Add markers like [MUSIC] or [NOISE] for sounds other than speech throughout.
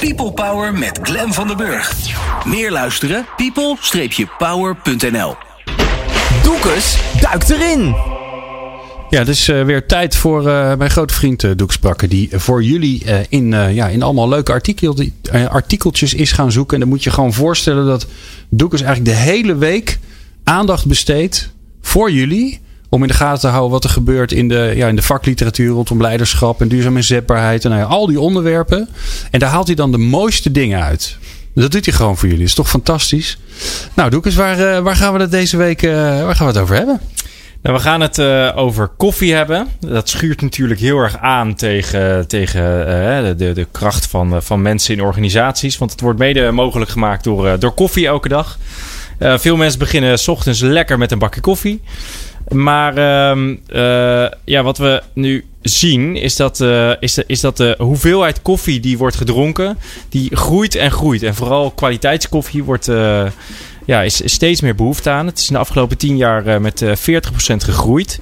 People Power met Glen van den Burg. Meer luisteren? people-power.nl Doekes duikt erin. Ja, het is uh, weer tijd voor uh, mijn grote vriend uh, Doek Sprakke. Die voor jullie in, ja, in allemaal leuke artikel, artikeltjes is gaan zoeken. En dan moet je gewoon voorstellen dat Doekes eigenlijk de hele week aandacht besteedt voor jullie. Om in de gaten te houden wat er gebeurt in de, ja, in de vakliteratuur rondom leiderschap en duurzame inzetbaarheid. En nou ja, al die onderwerpen. En daar haalt hij dan de mooiste dingen uit. Dat doet hij gewoon voor jullie. Dat is toch fantastisch. Nou, Doekes, waar, waar gaan we het deze week waar gaan we het over hebben? Nou, we gaan het uh, over koffie hebben. Dat schuurt natuurlijk heel erg aan tegen, tegen de, de kracht van, van mensen in organisaties. Want het wordt mede mogelijk gemaakt door, door koffie elke dag. veel mensen beginnen s ochtends lekker met een bakje koffie. Maar ehm, ja, wat we nu zien is dat, is de, is dat hoeveelheid koffie die wordt gedronken, die groeit en groeit. En vooral kwaliteitskoffie wordt ja, is steeds meer behoefte aan. Het is in de afgelopen tien jaar uh, met uh, 40% gegroeid.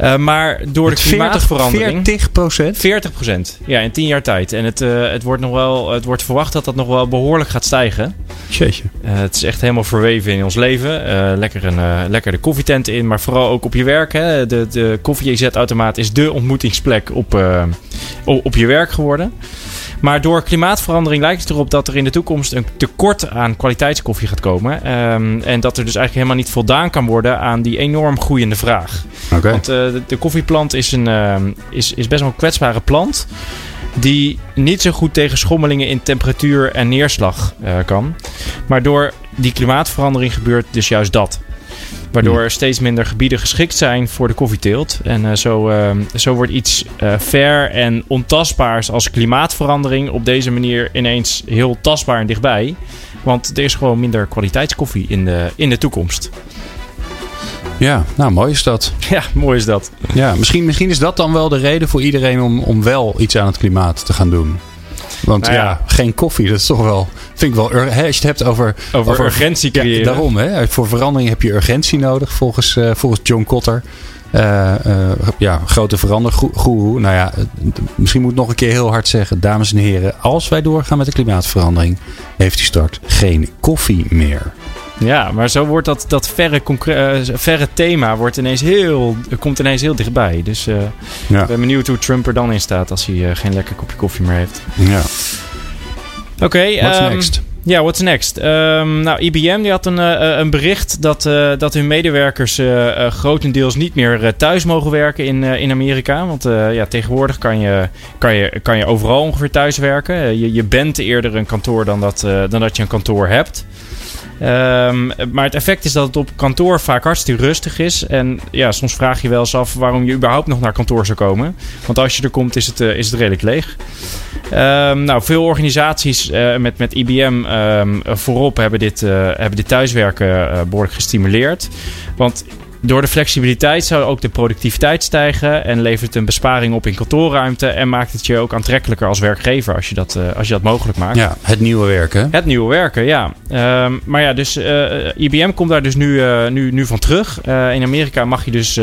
Uh, maar door de klimaatverandering. 40 procent? 40 procent. Ja, in tien jaar tijd. En het, uh, het, wordt nog wel, het wordt verwacht dat dat nog wel behoorlijk gaat stijgen. Jeetje. Uh, het is echt helemaal verweven in ons leven. lekker, een, lekker de koffietent in, maar vooral ook op je werk. Hè. De, de koffie-EZ-automaat is de ontmoetingsplek op, op je werk geworden. Maar door klimaatverandering lijkt het erop dat er in de toekomst een tekort aan kwaliteitskoffie gaat komen. Um, en dat er dus eigenlijk helemaal niet voldaan kan worden aan die enorm groeiende vraag. Okay. Want uh, de, de, koffieplant is, een, uh, is, is best wel een kwetsbare plant. Die niet zo goed tegen schommelingen in temperatuur en neerslag uh, kan. Maar door die klimaatverandering gebeurt dus juist dat. Waardoor er steeds minder gebieden geschikt zijn voor de koffieteelt. En uh, zo, uh, zo wordt iets uh, fair en ontastbaars als klimaatverandering op deze manier ineens heel tastbaar en dichtbij. Want er is gewoon minder kwaliteitskoffie in de, in de toekomst. Ja, nou mooi is dat. [LAUGHS] Ja, mooi is dat. Ja, misschien, misschien is dat dan wel de reden voor iedereen om, om wel iets aan het klimaat te gaan doen. Want nou ja. ja. geen koffie, dat is toch wel. Vind ik wel. Als je het hebt over. Over, over urgentie creëren. Ja, daarom, hè. Voor verandering heb je urgentie nodig, volgens, uh, volgens John Kotter. Uh, uh, ja, grote verandergoeroe. Nou ja, misschien moet ik nog een keer heel hard zeggen. Dames en heren, als wij doorgaan met de klimaatverandering, heeft die start geen koffie meer. Ja, maar zo wordt dat, dat verre, uh, verre thema wordt ineens heel, komt ineens heel dichtbij. Dus uh, ja. ik ben benieuwd hoe Trump er dan in staat als hij uh, geen lekker kopje koffie meer heeft. Ja. Oké. Okay, what's um, next? Ja, yeah, what's next? Um, nou, IBM die had een, een bericht dat, dat hun medewerkers grotendeels niet meer thuis mogen werken in, in Amerika. Want ja, tegenwoordig kan je, kan, je, kan je overal ongeveer thuis werken. je, je bent eerder een kantoor dan dat, dan dat je een kantoor hebt. Um, maar het effect is dat het op kantoor vaak hartstikke rustig is. En ja, soms vraag je wel eens af waarom je überhaupt nog naar kantoor zou komen. Want als je er komt, is het, uh, is het redelijk leeg. Um, nou, veel organisaties uh, met, met IBM um, voorop hebben dit, uh, hebben dit thuiswerken behoorlijk gestimuleerd. Want door de flexibiliteit zou ook de productiviteit stijgen en levert het een besparing op in kantoorruimte en maakt het je ook aantrekkelijker als werkgever als je dat, uh, als je dat mogelijk maakt. Ja, het nieuwe werken. Het nieuwe werken, ja. Um, maar ja, dus uh, IBM komt daar dus nu, uh, nu, nu van terug. in Amerika mag je dus.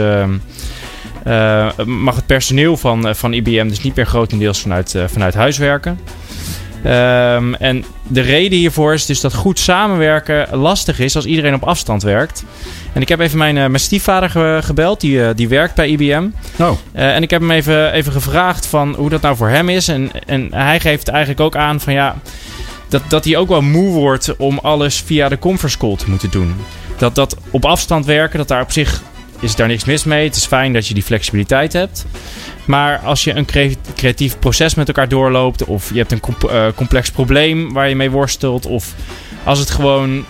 mag het personeel van, van IBM dus niet meer grotendeels vanuit, vanuit huis werken. Um, en de reden hiervoor is dus dat goed samenwerken lastig is als iedereen op afstand werkt. En ik heb even mijn, uh, mijn stiefvader ge gebeld, die, uh, die werkt bij IBM. Oh. Uh, en ik heb hem even, even gevraagd van hoe dat nou voor hem is. En, en hij geeft eigenlijk ook aan van ja, dat, dat hij ook wel moe wordt om alles via de conference call te moeten doen. Dat, dat op afstand werken, dat daar op zich is daar niks mis mee. Het is fijn dat je die flexibiliteit hebt. Maar als je een creatief proces met elkaar doorloopt, of je hebt een complex probleem waar je mee worstelt, of als het gewoon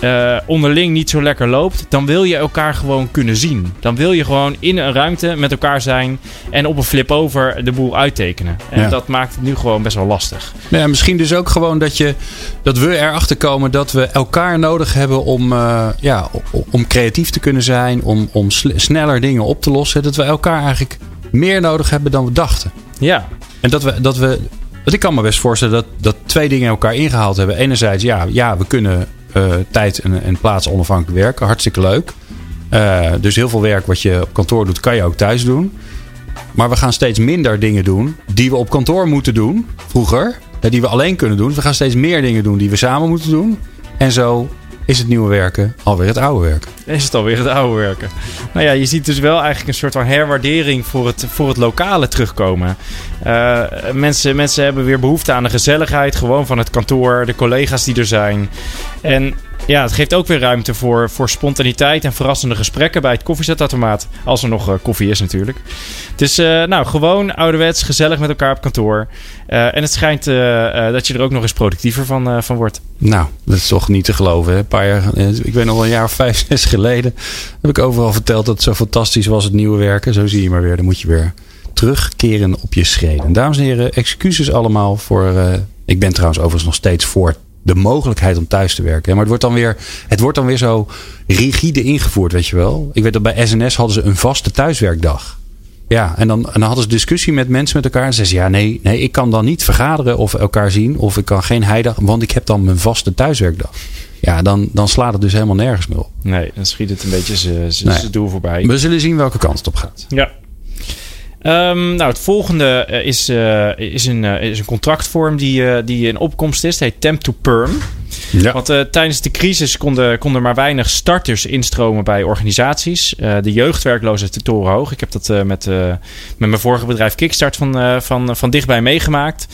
uh, onderling niet zo lekker loopt, dan wil je elkaar gewoon kunnen zien. Dan wil je gewoon in een ruimte met elkaar zijn en op een flip over de boel uittekenen. En ja. dat maakt het nu gewoon best wel lastig. Ja, misschien dus ook gewoon dat, je, dat we erachter komen dat we elkaar nodig hebben om, uh, ja, om creatief te kunnen zijn, om, om sneller dingen op te lossen. Dat we elkaar eigenlijk meer nodig hebben dan we dachten. Ja. En dat we. Dat we want ik kan me best voorstellen dat, dat twee dingen elkaar ingehaald hebben. Enerzijds, ja, ja we kunnen uh, tijd en, en, plaats onafhankelijk werken. Hartstikke leuk. Uh, dus heel veel werk wat je op kantoor doet, kan je ook thuis doen. Maar we gaan steeds minder dingen doen die we op kantoor moeten doen, vroeger. die we alleen kunnen doen. We gaan steeds meer dingen doen die we samen moeten doen. En zo is het nieuwe werken alweer het oude werken. Is het alweer het oude werken. Nou ja, je ziet dus wel eigenlijk een soort van herwaardering voor het, voor het lokale terugkomen. Uh, mensen, mensen hebben weer behoefte aan de gezelligheid, gewoon van het kantoor, de collega's die er zijn. En ja, het geeft ook weer ruimte voor, voor spontaniteit en verrassende gesprekken bij het koffiezetautomaat. Als er nog uh, koffie is natuurlijk. Dus uh, nou, gewoon ouderwets, gezellig met elkaar op kantoor. Uh, en het schijnt dat je er ook nog eens productiever van, van wordt. Nou, dat is toch niet te geloven. Hè? Een paar jaar, ik nog wel een jaar of vijf, [LAUGHS] zes geleden... heb ik overal verteld dat het zo fantastisch was, het nieuwe werken. Zo zie je maar weer. Dan moet je weer terugkeren op je schreden. Dames en heren, excuses allemaal voor... ik ben trouwens overigens nog steeds voor de mogelijkheid om thuis te werken. Maar het wordt dan weer, het wordt dan weer zo rigide ingevoerd, weet je wel. Ik weet dat bij SNS hadden ze een vaste thuiswerkdag. Ja, en dan, en dan hadden ze discussie met mensen met elkaar. En zeiden ze, ja, nee, nee, ik kan dan niet vergaderen of elkaar zien. Of ik kan geen heidag, want ik heb dan mijn vaste thuiswerkdag. Ja, dan, dan slaat het dus helemaal nergens meer op. Nee, dan schiet het een beetje zijn doel voorbij. We zullen zien welke kant het op gaat. Ja. Um, nou, het volgende eh, is, uh, is, een, uh, is een contractvorm die, die in opkomst is. Het heet Temp to Perm. Ja. Want uh, tijdens de crisis konden, konden maar weinig starters instromen bij organisaties. Uh, de jeugdwerkloosheid is torenhoog. Ik heb dat uh, met, met mijn vorige bedrijf Kickstart van, van, van dichtbij meegemaakt.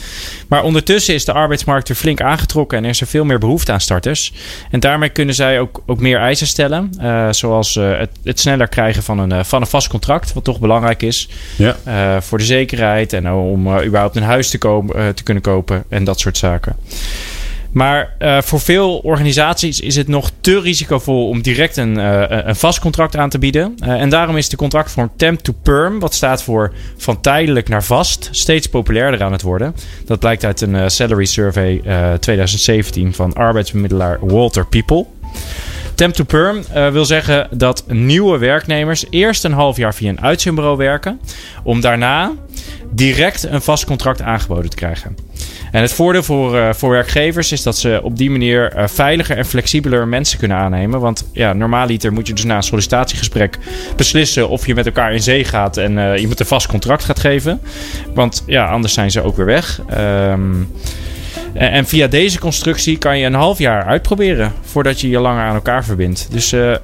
Maar ondertussen is de arbeidsmarkt weer flink aangetrokken en er is er veel meer behoefte aan starters. En daarmee kunnen zij ook, ook meer eisen stellen. zoals het, het, sneller krijgen van een, van een vast contract, wat toch belangrijk is. Ja. voor de zekerheid en om überhaupt een huis te, komen, te kunnen kopen en dat soort zaken. Maar uh, voor veel organisaties is het nog te risicovol om direct een, uh, een vast contract aan te bieden. Uh, en daarom is de contractvorm temp to perm, wat staat voor van tijdelijk naar vast, steeds populairder aan het worden. Dat blijkt uit een salary survey 2017 van arbeidsbemiddelaar Walter People. Temp to perm uh, wil zeggen dat nieuwe werknemers eerst een half jaar via een uitzendbureau werken, om daarna direct een vast contract aangeboden te krijgen. En het voordeel voor, uh, voor werkgevers is dat ze op die manier uh, veiliger en flexibeler mensen kunnen aannemen. Want ja, normaaliter moet je dus na een sollicitatiegesprek beslissen of je met elkaar in zee gaat en uh, iemand een vast contract gaat geven. Want ja, anders zijn ze ook weer weg. Um, en via deze constructie kan je een half jaar uitproberen voordat je je langer aan elkaar verbindt. Dus uh,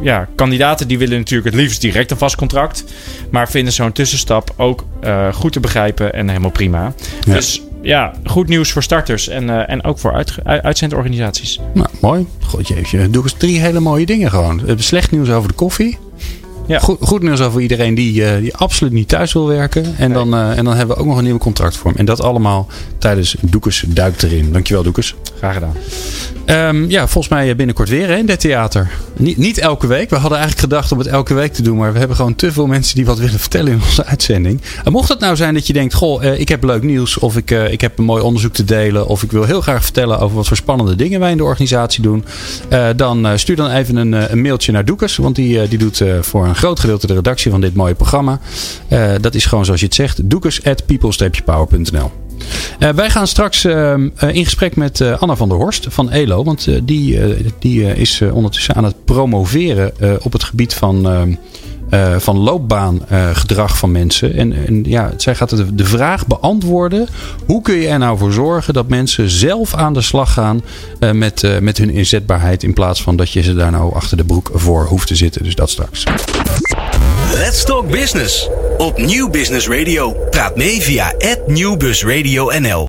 ja, kandidaten die willen natuurlijk het liefst direct een vast contract. Maar vinden zo'n tussenstap ook uh, goed te begrijpen en helemaal prima. Ja. Dus ja, goed nieuws voor starters en, uh, en ook voor uit, uitzendorganisaties. Nou, mooi. God jeetje, doe eens drie hele mooie dingen gewoon. We hebben slecht nieuws over de koffie. Ja. Goed, goed nieuws over iedereen die, uh, die absoluut niet thuis wil werken. En, nee. dan, uh, en dan hebben we ook nog een nieuwe contractvorm. En dat allemaal tijdens Doekes Duikt erin. Dankjewel Doekes. Graag gedaan. Um, ja, volgens mij binnenkort weer hè, in dit theater. Niet, niet elke week. We hadden eigenlijk gedacht om het elke week te doen. Maar we hebben gewoon te veel mensen die wat willen vertellen in onze uitzending. En mocht het nou zijn dat je denkt: Goh, uh, ik heb leuk nieuws. Of ik, ik heb een mooi onderzoek te delen. Of ik wil heel graag vertellen over wat voor spannende dingen wij in de organisatie doen. Dan stuur dan even een, een, mailtje naar Doekes. Want die, die doet voor een groot gedeelte de redactie van dit mooie programma. dat is gewoon zoals je het zegt: doekes at people-power.nl. Uh, wij gaan straks uh, in gesprek met Anna van der Horst van ELO. Want die, die is ondertussen aan het promoveren op het gebied van, van loopbaangedrag van mensen. En, en ja, zij gaat de, de vraag beantwoorden. Hoe kun je er nou voor zorgen dat mensen zelf aan de slag gaan met, met hun inzetbaarheid. In plaats van dat je ze daar nou achter de broek voor hoeft te zitten. Dus dat straks. Let's Talk Business op Nieuw Business Radio. Praat mee via @nieuwbusradio_nl.